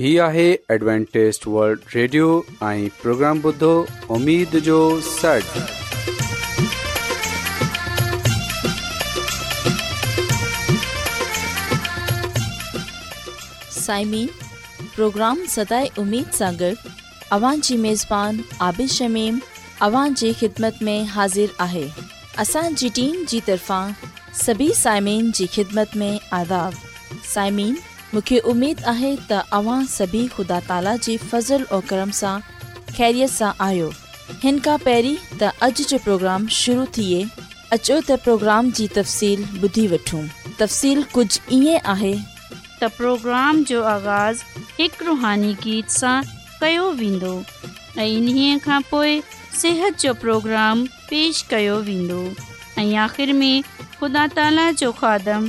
सदाए शमीमत में हाज़िर आहे असांजी टीम जी तरफ़ा सभी साइमिन जी ख़िदमत में आया साइमीन मूंखे उमेदु आहे त अव्हां सभी ख़ुदा ताला जी फज़ुल ऐं कर्म सां ख़ैरियत सां आहियो हिन खां पहिरीं त अॼु जो प्रोग्राम शुरू थिए अचो त प्रोग्राम जी तफ़सील ॿुधी वठूं तफ़सील कुझु ईअं आहे त प्रोग्राम जो आगाज़ हिकु रुहानी गीत सां कयो वेंदो ऐं इन्हीअ खां पोइ सिहत जो प्रोग्राम पेश कयो वेंदो ऐं आख़िरि में ख़ुदा ताला जो खादम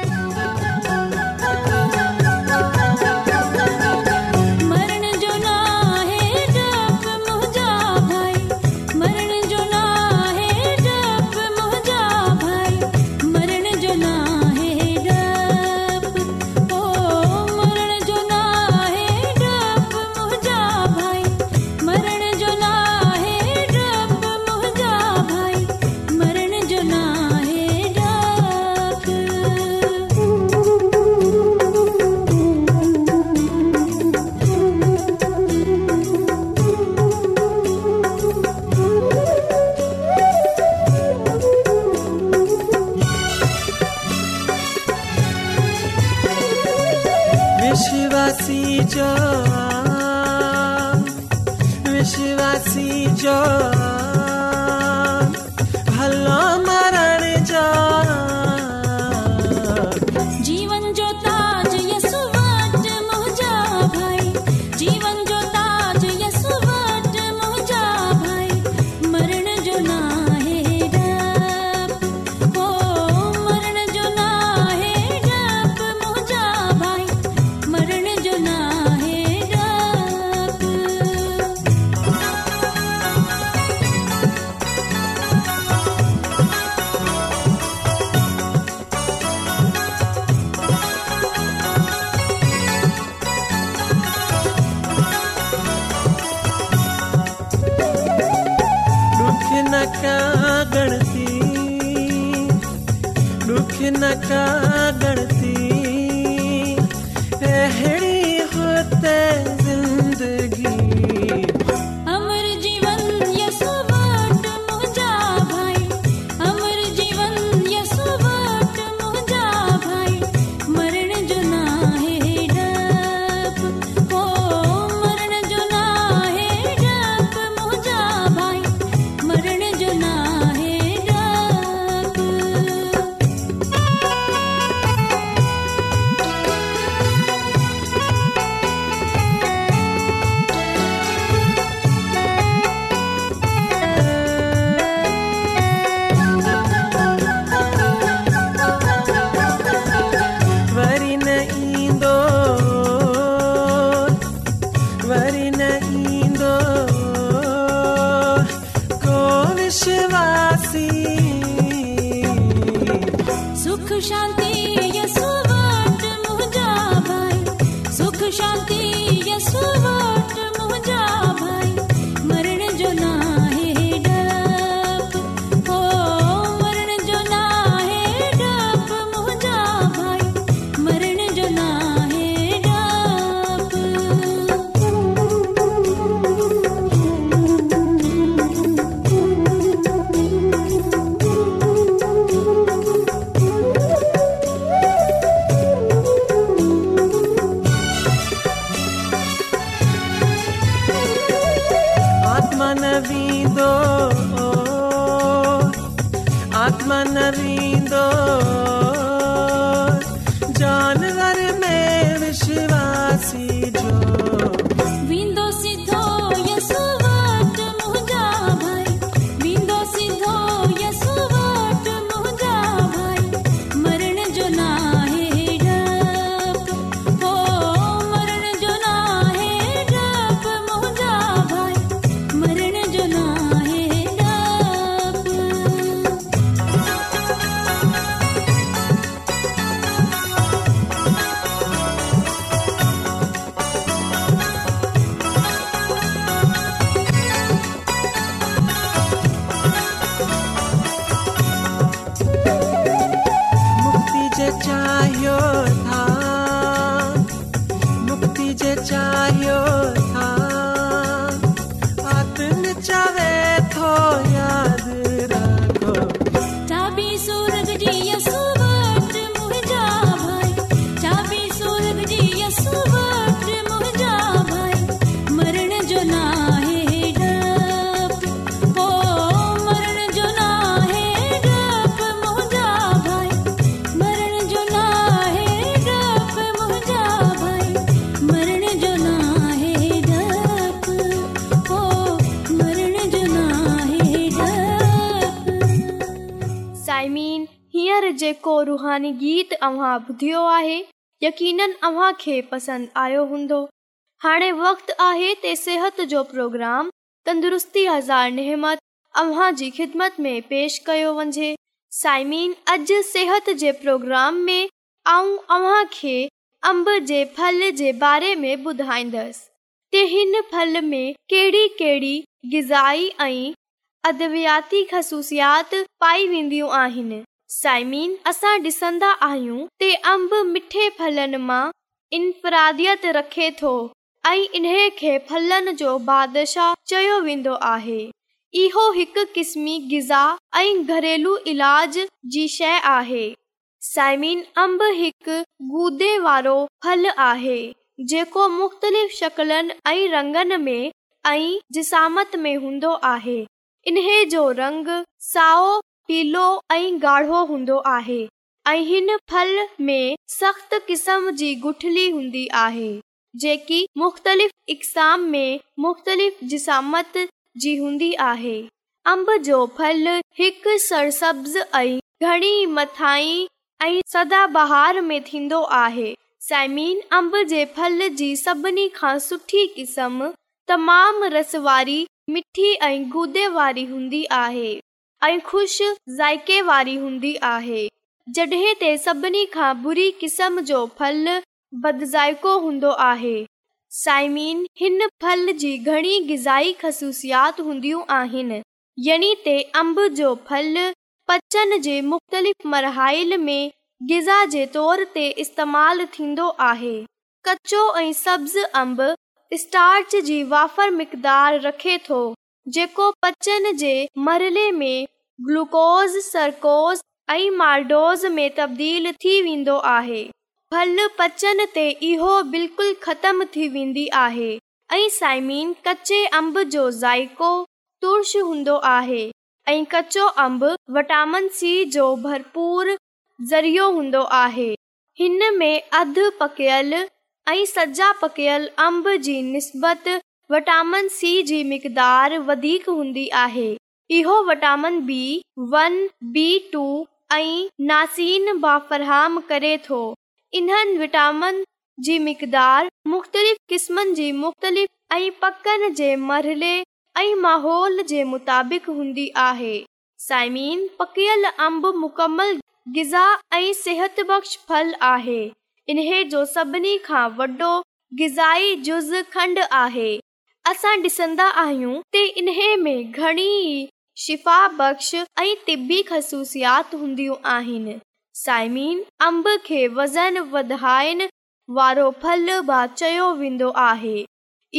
श्वास चश्वासी जो न गण सी ॾुख न कागसी तहड़ी हुते जानवर में विश्वासी जो हाणी गीत अव्हां ॿुधियो आहे यकीन अव्हां खे पसंदि आयो हूंदो हाणे वक़्तु आहे त सिहत जो प्रोग्राम तंदुरुस्तीमत में पेश कयो वञे साइमीन अॼु सिहत जे प्रोग्राम में ऐं अव्हां खे अंब जे फल जे बारे में ॿुधाईंदसि की हिन फल में कहिड़ी कहिड़ी गिज़ाई ऐं अदवयाती ख़सूसियात पाई वेंदियूं आहिनि साइमीन असां डि॒सन्दा आहियूं अंब मिठे फलनि मां इनादी रखे थो ऐं इन्हे खे फलनिशाह चयो वेंदो आहे इहो हिक किस्मी ग़ज़ा ऐं घरेलू इलाज जी शइ आहे साइमीन अंब हिकु गोदे वारो फल आहे जेको मुख़्तलिफ़ शकलनि ऐं रंगनि में जिसामत में हूंदो आहे इन्हे जो रंग साओ लो ऐं ॻाढ़ो हूंदो आहे ऐं हिन फल में सख़्त किस्म जी गुठली हूंदी आहे जेकी मुख़्तलिफ़ इक़साम में मुख़्तलिफ़ जिसामत जी हूंदी आहे अंब जो फल हिकु सरसब्ज़ ऐं घणी मथाई ऐं सदा में थींदो आहे सैमीन अम्ब जे फल जी सभिनी खां सुठी क़िस्म तमामु रस वारी मिठी ऐं गुदे वारी हूंदी आहे ऐं ख़ुशि ज़ाइके वारी हूंदी आहे जॾहिं ते सभिनी खां बुरी क़िस्म जो फल बदज़ाइको हूंदो आहे साइमीन हिन फल जी घणी ग़ज़ाई ख़सूसियात हूंदियूं आहिनि यणी ते अम्ब जो फल पचनि जे मुख़्तलिफ़ मरहाइल में ग़ज़ा जे तौर ते इस्तेमालु थींदो आहे कचो ऐं सब्ज़ अंब स्टार्च जी वाफ़र मक़दार रखे थो जेको पचनि जे मरले में ग्लुकोस सरकोज, ऐं मार्डोज़ में तब्दील थी वेंदो आहे फल पचनि ते इहो बिल्कुलु ख़तम थी वेंदी आहे ऐं साइमीन कचे अम्ब जो ज़ाइको तुर्स हूंदो आहे ऐं कचो अम्ब विटामिन सी जो भरपूर ज़रियो हूंदो आहे हिन में अधु पकियल ऐं सॼा पकियल अम्ब जी निस्बत विटामिन सी जी मक़दार वधीक हूंदी आहे इहो vitamin B one B two ऐं नासिन बाफ़रहाम करे थो इन्हनि विटामिन जी मक़दारिफ़रहले ऐं माहौल जे मुताबिक़ हूंदी आहे साइमीन पकियल अंब मुकमल ग़ज़ा ऐं सिहत बक्श फल आहे इन्हे जो सभिनी खां वॾो ग़ज़ाई जुज़ खंड आहे असां ॾिसंदा आहियूं त इन्हे में घणी शिफ़ा बख़्श ऐं तिबी ख़सूसियात हूंदियूं आहिनि साइमीन अंब खे वज़न वधाइण वारो फल भा चयो वेंदो आहे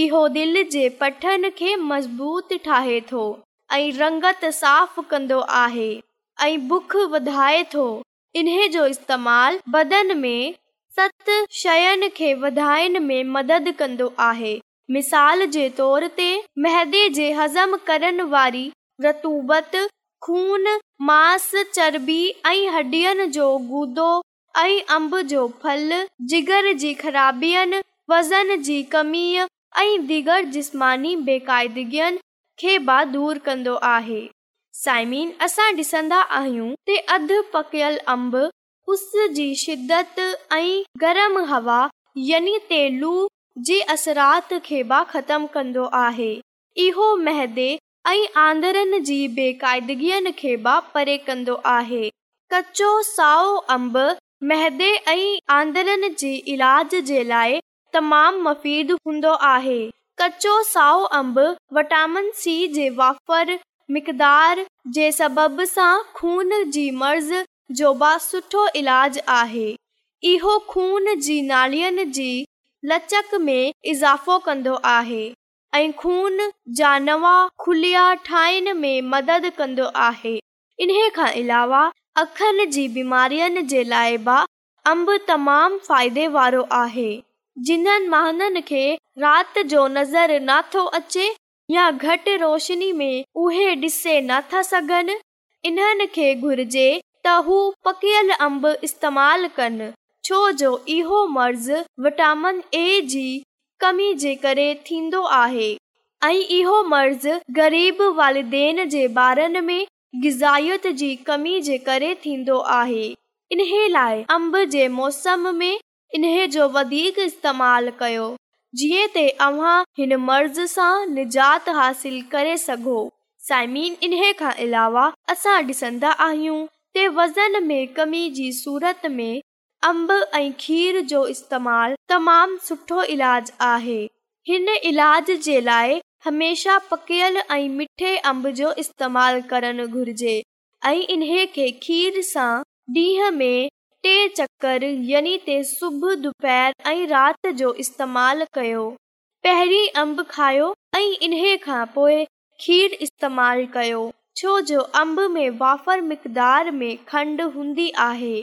इहो दिलि जे पठनि खे मज़बूत ठाहे थो ऐं रंगत साफ़ कंदो आहे ऐं बुख वधाए थो इन्हे जो इस्तेमाल बदन में सत शयुनि खे वधाइण में मदद कंदो आहे मिसाल जे तोर ते महदे जे رطوبت خون ماس रतुत खून चर्बी جو گودو जो امب جو अम्ब جگر फल जीगर وزن ख़राबियुनि वज़न जी कमी ऐं بے जिस्मानी बेक़ायदिगियुनि با دور दूर कंदो आहे اسا असां डि॒संदा आहियूं ادھ पकियल امب اس जी شدت ऐं گرم हवा यानी तेलू जे असरात खे बि ख़तम कंदो आहे इहो ऐं आंदड़नि जी बेक़ायदिगियुनि खे बि परे कंदो आहे कचो साओ अंब ऐं आंदड़नि जे इलाज जे लाइ तमामु मफ़ीद हूंदो आहे कचो साओ अंब विटामिन सी जे वापर मक़दार जे सबब सां खून जी मर्ज़ जो बि सुठो इलाज आहे इहो खून जी नालियुनि जी लचक में इज़ाफ़ो कंदो आहे ऐं खून जानवां खुलिया ठाहिण में मदद कंदो आहे इन्हे खां अलावा अखर जी बीमारियुनि जे लाइ बि अम्ब तमामु फ़ाइदे वारो आहे जिन्हनि महननि खे राति जो नज़र नथो अचे या घटि रोशनी में उहे डि॒से नथा सघनि इन्हनि खे घुर्जे त हू पकियल अम्ब इस्तेमालु कनि छो जो इहो मर्ज़ विटामिन ए जी कमी जे करे थींदो आहे ऐं इहो मर्ज़ ग़रीब वालदेन जे ॿारनि में गिज़ायत जी कमी जे करे थींदो आहे इन लाइ अंब जे मौसम में इन्हे जो वधीक इस्तेमालु कयो जीअं त अव्हां हिन मर्ज़ सां निजात हासिल करे सघो साइमीन इन खां अलावा असां ॾिसंदा आहियूं ते वज़न में कमी जी सूरत में अंब ऐं खीर जो इस्तेमालु तमामु सुठो इलाज आहे हिन इलाज जे लाइ हमेशा पकियल ऐं मिठे अंब जो इस्तेमालु करणु घुर्जे ऐं इन्हे खे खीर सां ॾींहं में टे चक्कर यानी त सुबुह दुपहर ऐं राति जो इस्तेमालु कयो पहिरीं अम्ब खायो ऐं इन्हे खां पोइ खीरु इस्तेमालु कयो छो जो अम्ब में वाफ़र मक़दार में खंडु हूंदी आहे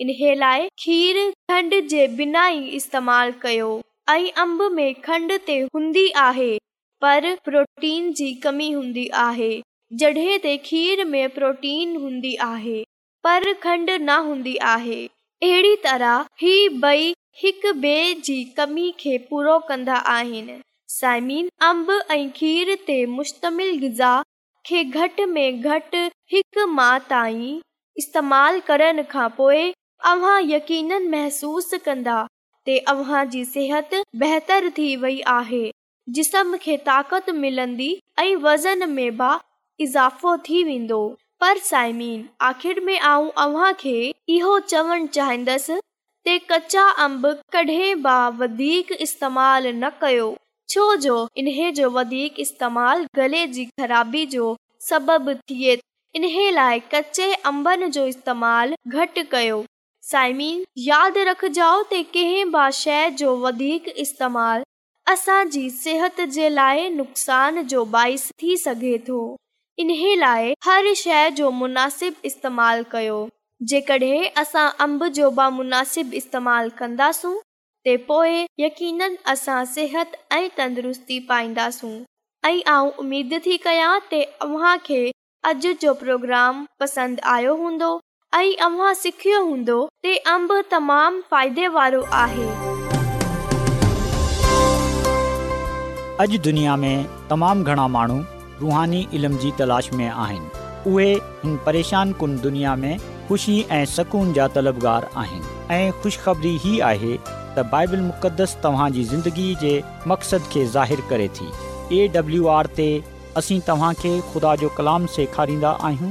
इन लाइ खीर खंड जे बिना ई इस्तेमाल कयो ऐं अंब में खंड ते हूंदी आहे पर प्रोटीन जी कमी हूंदी हूंदी आहे आहे जॾहिं ते खीर में प्रोटीन पर खंड न हूंदी आहे अहिड़ी तरह ही ॿई हिक ॿिए जी कमी खे पूरो कंदा आहिनि साइमीन अंब ऐं खीर ते मुश्तमिल गिज़ा खे घटि में घटि हिकु मा ताईं इस्तेमालु करण खां पोइ अव्हां यकीन महसूस कंदा ते अव्हां जी सिहत बेहतर थी वई आहे वज़न में इज़ाफ़ो थी वेंदो पर साइमी चवण चाहींदसि त कचा अम्ब कॾहिं बि वधीक इस्तेमाल न कयो छो जो इन्हीअ जो वधीक गले जी ख़राबी जो सबबि थिए इन लाइ कचे अम्बनि जो इस्तेमाल घटि कयो साइमीन, याद रखजाओ त कंहिं बि शइ जो वधीक असा जी सेहत जे लाए, नुक़सान जो बाहिस थी सघे थो इन लाए, हर शइ जो मुनासिब इस्तेमालु कयो जेकॾहिं असां अंब जो बाम मुनासिब इस्तेमालु कंदासूं ते पोए यकीन असां सिहत ऐं तंदुरुस्ती पाईंदासूं ऐं आऊं उमेद थी कयां तव्हांखे अॼु जो प्रोग्राम पसंदि आयो हूंदो आहिनि उहे ख़ुशी ऐं सुकून जा तलबगार आहिनि ऐं ख़ुश ख़बरी ही आहे त बाइबल मुक़दस तव्हांजी ज़िंदगी जे मक़सदु खे थी एडब्लू आर ते असीं ख़ुदा जो कलाम सेखारींदा आहियूं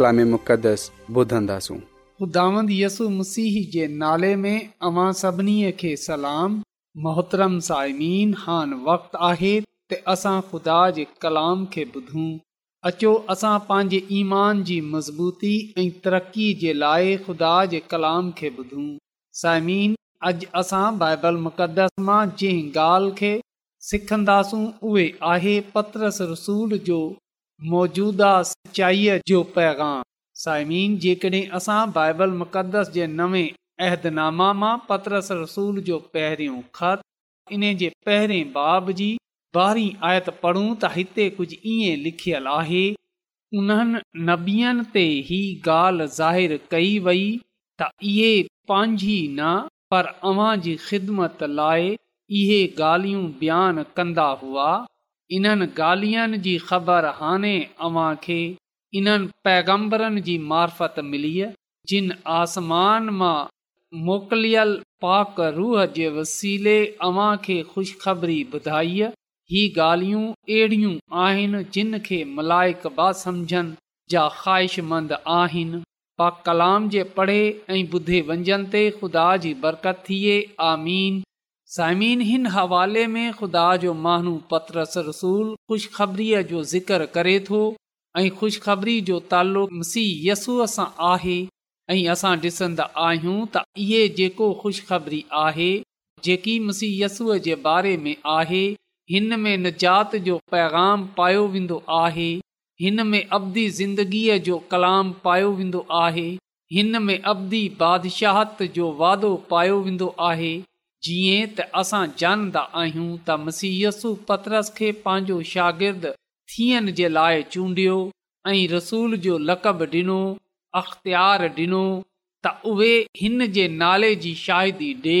मसीह जे नाले में सलाम मोहतरम साइमीन आहे त असां ख़ुदा जे कलाम खे ॿुधूं अचो असां पंहिंजे ईमान जी मज़बूती ऐं तरक़ी जे लाइ ख़ुदा जे कलाम खे ॿुधूं साइमीन अॼु असां बाइबल मुक़दस मां जंहिं ॻाल्हि खे सिखंदासूं उहे आहे पत्रस रसूल जो मौजूदा सचाईअ जो पैगाम साइमीन जेकॾहिं असां बाइबल मुक़दस जे नवे अहदनामा मां पत्रस रसूल जो पहिरियों ख़त इन जे पहिरें बाब जी ॿारी आयत पढ़ूं त हिते कुझु इएं लिखियलु आहे उन्हनि नबीअ ते ई ॻाल्हि ज़ाहिर कई वई त इहे पंहिंजी न पर अवां जी ख़िदमत लाइ इहे गाल्हियूं बयानु कंदा हुआ इन्हनि गाल्हियुनि जी ख़बर हाणे अव्हां खे इन्हनि पैगम्बरनि जी मार्फत मिली जिन आसमान मां मोकिलियल पाक रूह जे वसीले अव्हां खे ख़ुशख़बरी ॿुधाई आहे हीअ ॻाल्हियूं अहिड़ियूं आहिनि जिन खे मलाइक बा सम्झनि जा ख़्वाहिशमंद आहिनि पाक कलाम जे पढ़े ऐं ॿुधे वंजन ते ख़ुदा जी बरकत थिए आमीन साइमिन हिन हवाले में ख़ुदा जो माण्हू पत्रस रसूल खु़शबरीअ जो ज़िक्र करे थो ऐं खु़शबरी जो तालो मसीह यसूअ सां आहे ऐं असां ॾिसंदा आहियूं त इहे जेको ख़ुशख़री आहे जेकी मसीह यस्सूअ जे बारे में आहे हिन में निजात जो पैगाम पायो वेंदो आहे हिन में अवदी ज़िंदगीअ जो कलाम पायो वेंदो आहे हिन में अवदी बादशाहत जो वादो पायो वेंदो आहे जीअं त असां जानंदा आहियूं त मसीयसु पतरस खे पंहिंजो शागिर्दु थियण जे लाइ चूंडियो ऐं रसूल जो लक़ब ॾिनो अख़्तियार ॾिनो त उहे हिन जे नाले जी शाहिदी ॾे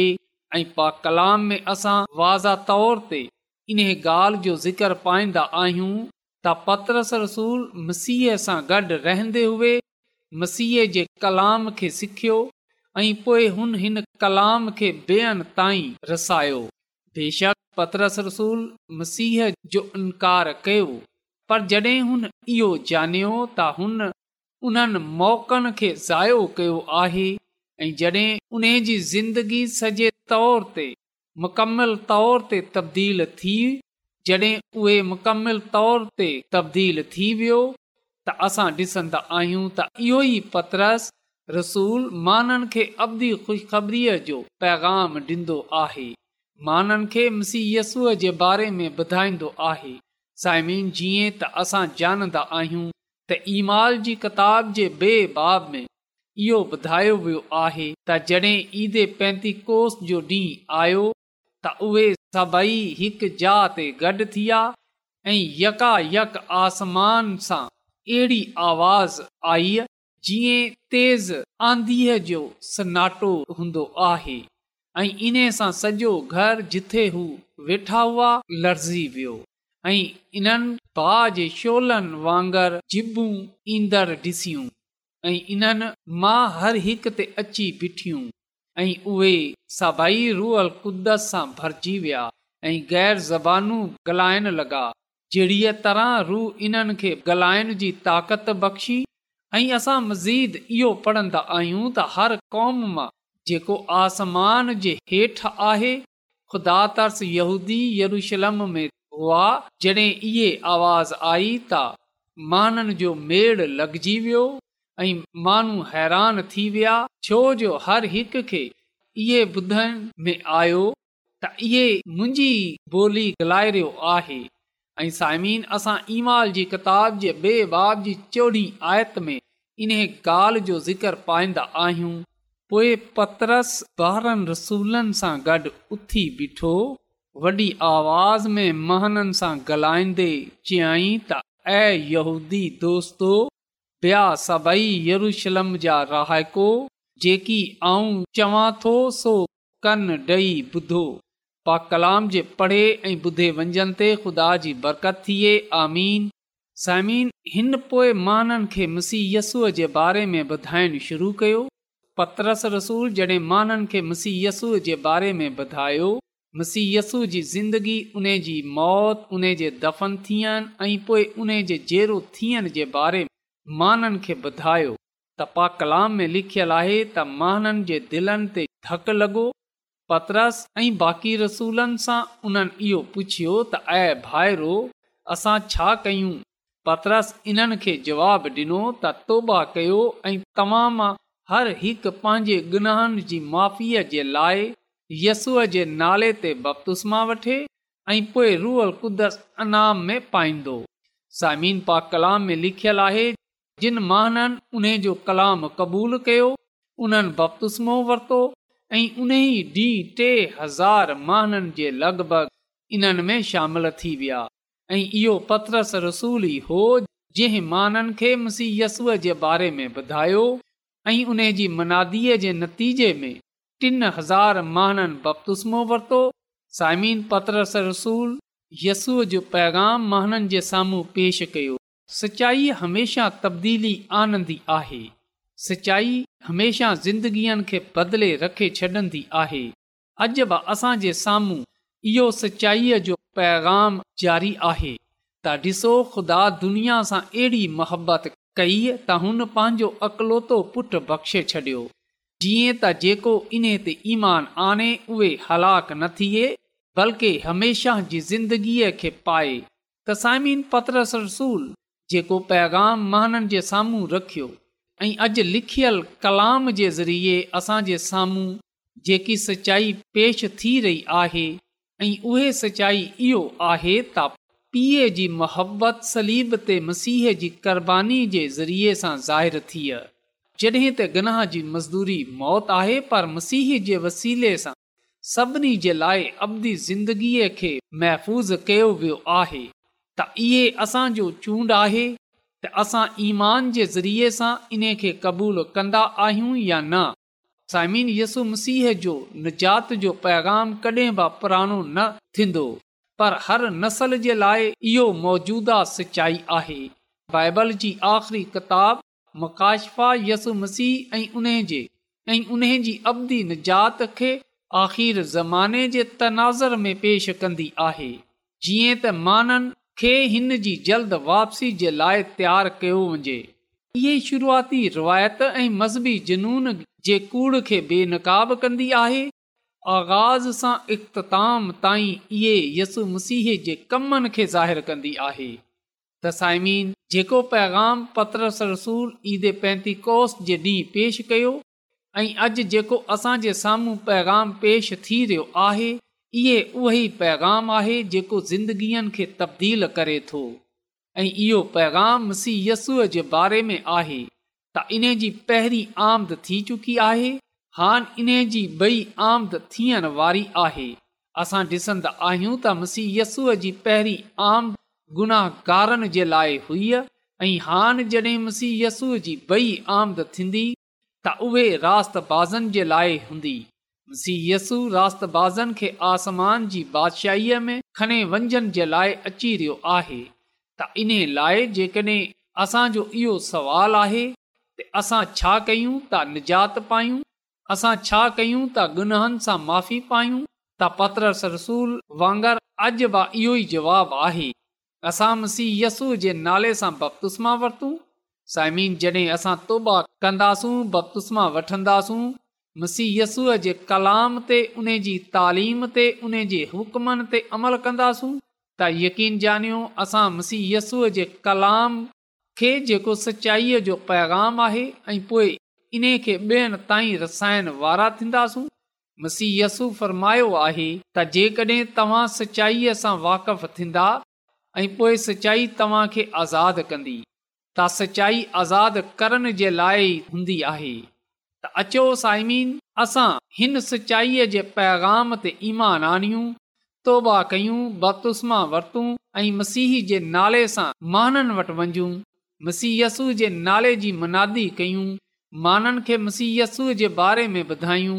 ऐं पा कलाम में असां वाज़ा तौर ते इन ॻाल्हि जो ज़िक्र पाईंदा आहियूं त पतरस रसूल मसीह सां गॾु रहंदे हुए मसीह जे कलाम खे सिखियो ऐं पोइ हुन हिन कलाम खे ॿेअनि ताईं रसायो बेशक पतरस रसूल मसीह जो इनकार कयो पर जॾहिं हुन इहो ॼाणियो त हुन उन्हनि मौक़नि खे ज़ायो कयो आहे ऐं जॾहिं उन जी ज़िंदगी सॼे तौर ते मुकमल तौर ते तब्दील थी जॾहिं उहे मुकमल तौर ते तब्दील थी वियो त असां ॾिसंदा आहियूं त इहो ई पतरस रसूल माननि खे अवदी ख़ुशख़बरीअ जो पैगाम ॾींदो आहे माननि खे मसीयसूअ जे बारे में ॿुधाईंदो आहे साइमीन जीअं त असां ॼाणंदा आहियूं त ईमाल जी किताब जे बे॒बाब में इहो ॿुधायो वियो आहे त जड॒ ईद पैतीकोस जो ॾींहुं आयो त उहे सभेई हिकु जा ते गॾु थिया ऐं यका यक आसमान सां अहिड़ी आवाज़ आई जीअं तेज़ आधीअ जो सनाटो हूंदो आहे ऐं इन्हीअ सां सॼो घर जिथे हू वेठा हुआ लड़जी वियो ऐं इन्हनि भाउ जे शोलनि वांगुरु जिबूं ईंदड़ ॾिसियूं ऐं इन्हनि मां हर हिकु ते अची ॿिठियूं ऐं उहे सभई रूअल कुदत सां भरिजी विया ऐं ग़ैर ज़बानू गलाइण लॻा जहिड़ीअ तरह रू इन्हनि खे ॻाल्हाइण जी ताक़त बख़्शी ऐं असां मज़ीद इहो पढ़ंदा आहियूं त हर कौम मां जेको आसमान जे हेठि आहे ख़ुदा तर्स यहूदी यरूशलम में हुआ जॾहिं इहे आवाज़ आई त माननि जो मेड़ लॻजी वियो ऐं माण्हू हैरान थी विया छो जो हर हिक खे इहे ॿुधण में आयो त इहे मुंहिंजी ॿोली गलाए रहियो आहे ऐं साइमीन असां ईमाल जी किताब जे बे बाब जी चोड़ी आयत में इन्हे ॻाल्हि जो ज़िक्र पाईंदा आहियूं पोए पत्रस ॿारनि रसूलनि सां गॾु उथी ॿिठो वॾी आवाज़ में महननि सां ॻाल्हाईंदे चयई त ऐ यहूदी दोस्तो ॿिया सभई यरुशलम जा रहाइको जेकी आऊं चवां थो सो कन ॾेई ॿुधो पा कलाम जे पढ़े ऐं ॿुधे वंजंद खुदा जी बरकत थिए आमीन साइमीन हिन पोए माननि खे मुसीयसूअ जे बारे में ॿुधाइणु शुरू कयो पतरस रसूल जॾहिं माननि खे मुसीयसूअ जे बारे में ॿुधायो मुसीयसूअ जी ज़िंदगी उन्हे जी मौति उन्हे जे दफ़न थियनि ऐं पोइ उन जे जहिड़ो थियण जे बारे में माननि खे ॿुधायो त पा कलाम में लिखियलु आहे त माननि जे दिलनि ते धकु लॻो पतरस ऐं बाक़ी रसूलनि सां उन्हनि इहो पुछियो त अ भाइरो असां छा कयूं पतरस इन्हनि खे जवाब ॾिनो त तौबाह कयो ऐं तव्हां हर हिकु पंहिंजे गुनाहनि जी माफ़ीअ जे लाइ यस्सूअ जे नाले ते बपतुस्मा वठे ऐं पोइ रूअल कुदस अनाम में पाईंदो सामीन पा कलाम में लिखियलु आहे जिन महाननि उन्हे जो कलाम क़बूल कयो उन्हनि बपतुस्मो वरितो ऐं उन ई ॾींहुं टे हज़ार महाननि जे लॻभॻि इन्हनि में शामिल थी विया ऐं इहो पतरस रसूल ई हो जंहिं महाननि खे मुसी यसूअ जे बारे में ॿुधायो ऐं उन जी मनादीअ जे नतीजे में टिन हज़ार महाननि बपतुस्मो वरितो साइमिन पत्रस रसूल यस्सूअ जो पैगाम महाननि जे साम्हूं पेश कयो सचाईअ हमेशह तब्दीली आनंदी आहे सचाई हमेशह ज़िंदगीअ खे बदले रखे छॾंदी आहे अॼु बि असां साम्हूं इहो सचाईअ जो पैगाम जारी आहे त ॾिसो ख़ुदा दुनिया सां अहिड़ी मोहबत कई त हुन पंहिंजो अकलोतो पुटु बख़्शे छॾियो जीअं त जेको इन ते ईमान आने उहे हलाक न थिए बल्कि हमेशह जी ज़िंदगीअ खे पाए तसाइमीन पत्र सरसूल जेको पैगाम माननि जे साम्हूं रखियो ऐं अॼु लिखियल कलाम जे ज़रिए असांजे साम्हूं जेकी सचाई पेश थी रही आहे ऐं उहे सचाई इहो आहे त पीउ जी मोहबत सलीब ते मसीह जी क़र्बानी जे ज़रिए सां ज़ाहिरु थिए जड॒हिं त गनाह जी मज़दूरी मौत आहे पर मसीह जे वसीले सां सभिनी जे लाइ अबदी ज़िंदगीअ खे महफ़ूज़ कयो वियो आहे त इहे असांजो चूंड आहे त असां ईमान जे ज़रिए सां इन्हे क़बूलु कंदा आहियूं या न यसु मसीह जो निजात जो पैगाम कॾहिं बि पुराणो न थींदो पर हर नसल जे लाइ इहो मौजूदा सचाई आहे बाइबल जी आख़िरी किताब मकाशफ़ा यसु मसीह ऐं उन जे ऐं उन जी अबदी निजात खे आख़िर ज़माने जे तनाज़र में पेश कंदी आहे जीअं त माननि खे हिन जी जल्द वापसी जे लाइ तयारु कयो वञे इहा शुरूआती रिवायत ऐं मज़हबी जुनून जे कूड़ खे बेनक़ाब कंदी आहे आगाज़ सां इख़्ताम ताईं इहे यसु मसीह जे कमनि खे ज़ाहिरु कन्दी आहे तसाइमीन जेको पैगाम पत्रस रसूल ईद पैंती कोस जे ॾींहुं पेश कयो ऐं अॼु जेको असांजे साम्हूं पैगाम पेश थी रहियो आहे इहे उहो पैगाम आहे जेको ज़िंदगीअ खे तब्दील करे थो ऐं इहो पैगाम मसीह यस्सूअ जे बारे में आहे त इन जी पहिरीं आमद थी चुकी आहे हान इन्हे जी बई आमद थियण वारी आहे असां ॾिसंदा आहियूं त मसीह यस्सूअ जी पहिरीं आमद गुनाहगारनि जे लाइ हुई ऐं हान मसीह मुसीहसूअ जी बई आमद थींदी त उहे रास बाज़नि जे लाइ हूंदी मुसीहय यसू रासबाज़नि खे आसमान जी बादशाह में खणे वञनि जे लाइ अची रहियो आहे त इन लाइ जेकॾहिं असांजो इहो सवाल आहे त असां छा कयूं त निजात पायूं असां छा कयूं त गुनाहनि सां माफ़ी पायूं त पतर सरसूल वांगर अॼु बि इहो ई जवाबु आहे असां मसीह यसू जे नाले सां बपतुस्मा वरितूं साइमीन जॾहिं असां तौबा कंदासूं बपतुस्मा मां वठंदासूं मसीह यसूअ जे कलाम ते उन जी तालीम ते उने जे हुकमनि ते अमल कंदासूं تا यकीन ॼानियो असां मसीह यसूअ जे कलाम खे जेको सचाईअ जो पैगाम आहे ऐं पोइ इन्हे खे ॿियनि ताईं रसायण वारा थींदासूं मसीह यस्सु फर्मायो आहे त जेकॾहिं तव्हां सचाईअ सां वाक़फ़ु थींदा ऐं पोइ सचाई तव्हां आज़ादु कंदी त सचाई आज़ादु करण जे लाइ हूंदी आहे त अचो साइमीन असां हिन सचाईअ जे पैगाम ते ईमान आणियूं तौबा कयूं बपतुस्मा वरतूं ऐं मसीही जे नाले सां माननि वटि वञू मसीयसू जे नाले जी मुनादी कयूं माननि खे मसीयसू जे बारे में ॿुधायूं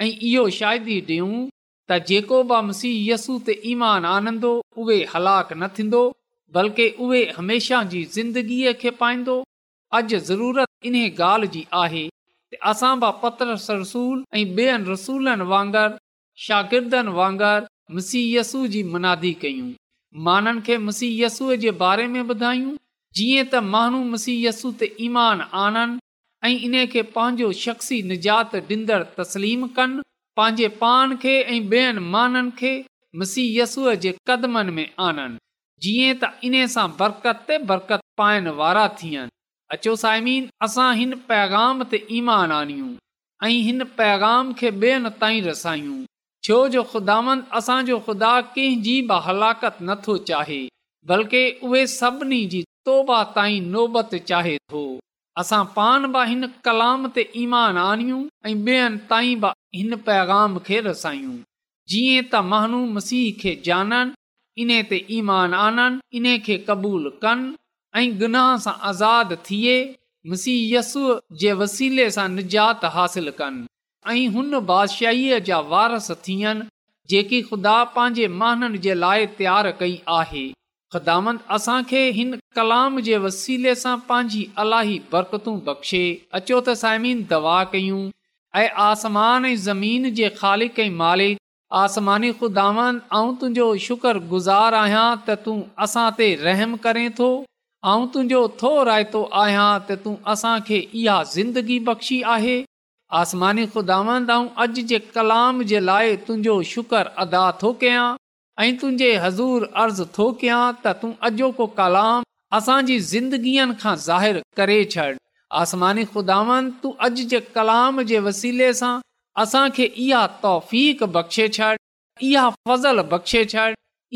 ऐं इहो शाइदी ॾियूं त जेको बि मसीहयसू ते ईमान आनंदो उहे हलाक न थींदो बल्कि उहे हमेशह जी ज़िंदगीअ खे पाईंदो अॼु ज़रूरत इन ॻाल्हि जी आहे असां बि पतूल ऐं ॿियनि रसूलनि वांगुरु शागिर्दनि वांगुरु मुसीयसु जी मुनादी कयूं माननि खे मुसीहय यसूअ जे बारे में ॿुधायूं जीअं त माण्हू मुसीहसु ते ईमान आणनि ऐं इन खे पंहिंजो शख़्सी निजात ॾींदड़ु तस्लीम कनि पंहिंजे पान खे ऐं ॿियनि माननि खे मुसीयसूअ जे क़दमनि में आणनि जीअं त इन सां बरक़त ते बरकत पाइण वारा थियनि अचो साइमीन असां हिन पैगाम ते ईमान आणियूं ऐं हिन पैगाम खे ॿियनि ताईं रसायूं छो जो ख़ुदांद असांजो खुदा कंहिंजी बि हलाकत नथो चाहे बल्कि उहे सभिनी जी तौबा ताईं नोबत चाहे थो असां पान बि हिन कलाम ते ईमान आनियूं ऐं ॿियनि ताईं बि हिन पैगाम खे रसायूं जीअं त महानू मसीह खे जाननि इन ते ईमान आननि इन खे क़बूल कनि ऐं गुनाह सां आज़ादु थिए मसीहयसू जे वसीले सां निजात हासिल कनि ऐं हुन बादशाहीअ जा वारस थियनि जेकी ख़ुदा पंहिंजे माननि जे लाइ त्यारु कई आहे ख़ुदांद असांखे हिन कलाम जे वसीले सां पंहिंजी अलाही बरकतू बख़्शे अचो त साइमीन दवा कयूं ऐं आसमान ऐं ज़मीन जे मालिक आसमानी ख़ुदांद तुंहिंजो शुक्रगुज़ार आहियां त तूं असां ते रहम करें थो ऐं तुंहिंजो थो रायतो आहियां त तूं असांखे इहा ज़िंदगी बख़्शी आहे आसमानी ख़ुदांद अॼु जे कलाम जे लाइ तुंहिंजो शुक्र अदा थो कयां ऐं तुंहिंजे हज़ूर अर्ज़ु थो कयां त तू अॼो को कलाम असांजी ज़िंदगीअनि खां ज़ाहिरु करे छॾ आसमानी खुदांद तूं अॼु जे कलाम जे वसीले सां असांखे इहा तौफ़क़ बख़्शे छॾ इहा फज़ल बख़्शे छॾ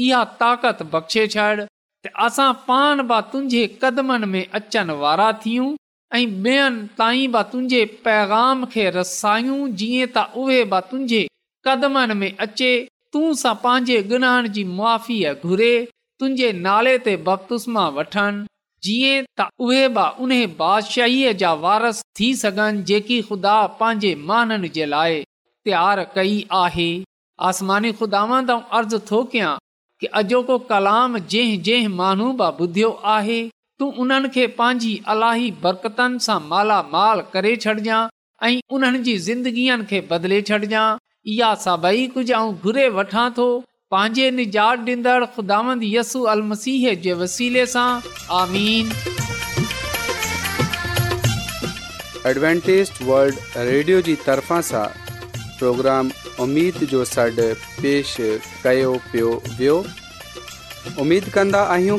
इहा ताक़त बख़्शे छॾ त असां पान बा तुंहिंजे क़दमनि में अचनि वारा थियूं ऐं ॿियनि ताईं बि तुंहिंजे पैगाम खे रसायूं जीअं त उहे बि तुंहिंजे कदमनि में अचे तूं सां पंहिंजे गुनाहनि जी मुआीअ घुरे तुंहिंजे नाले ते बपतुस्मा मां वठनि जीअं त उहे बि उन बादशाहीअ जा वारस थी सघनि जेकी खुदा पंहिंजे माननि जे लाइ तयार कई आहे आसमानी खुदा त अर्ज़ु थो कयां कि अॼोको कलाम जंहिं जंहिं माण्हू बि ॿुधियो तूं उन्हनि खे पंहिंजी अलाही बरकतनि सां मालामाल करे छॾिजांइ ऐं उन्हनि जी ज़िंदगीअ खे बदिले छॾिजांइ इहा सभई कुझु आऊं घुरे वठां थो पंहिंजे निजात ॾींदड़ ख़ुदांद यसू अल मसीह जे वसीले सां आमीन एडवेंटेज वल्ड रेडियो जी तरफ़ा सां प्रोग्राम उमेद जो सॾु पेश कयो पियो वियो उमेदु कंदा आहियूं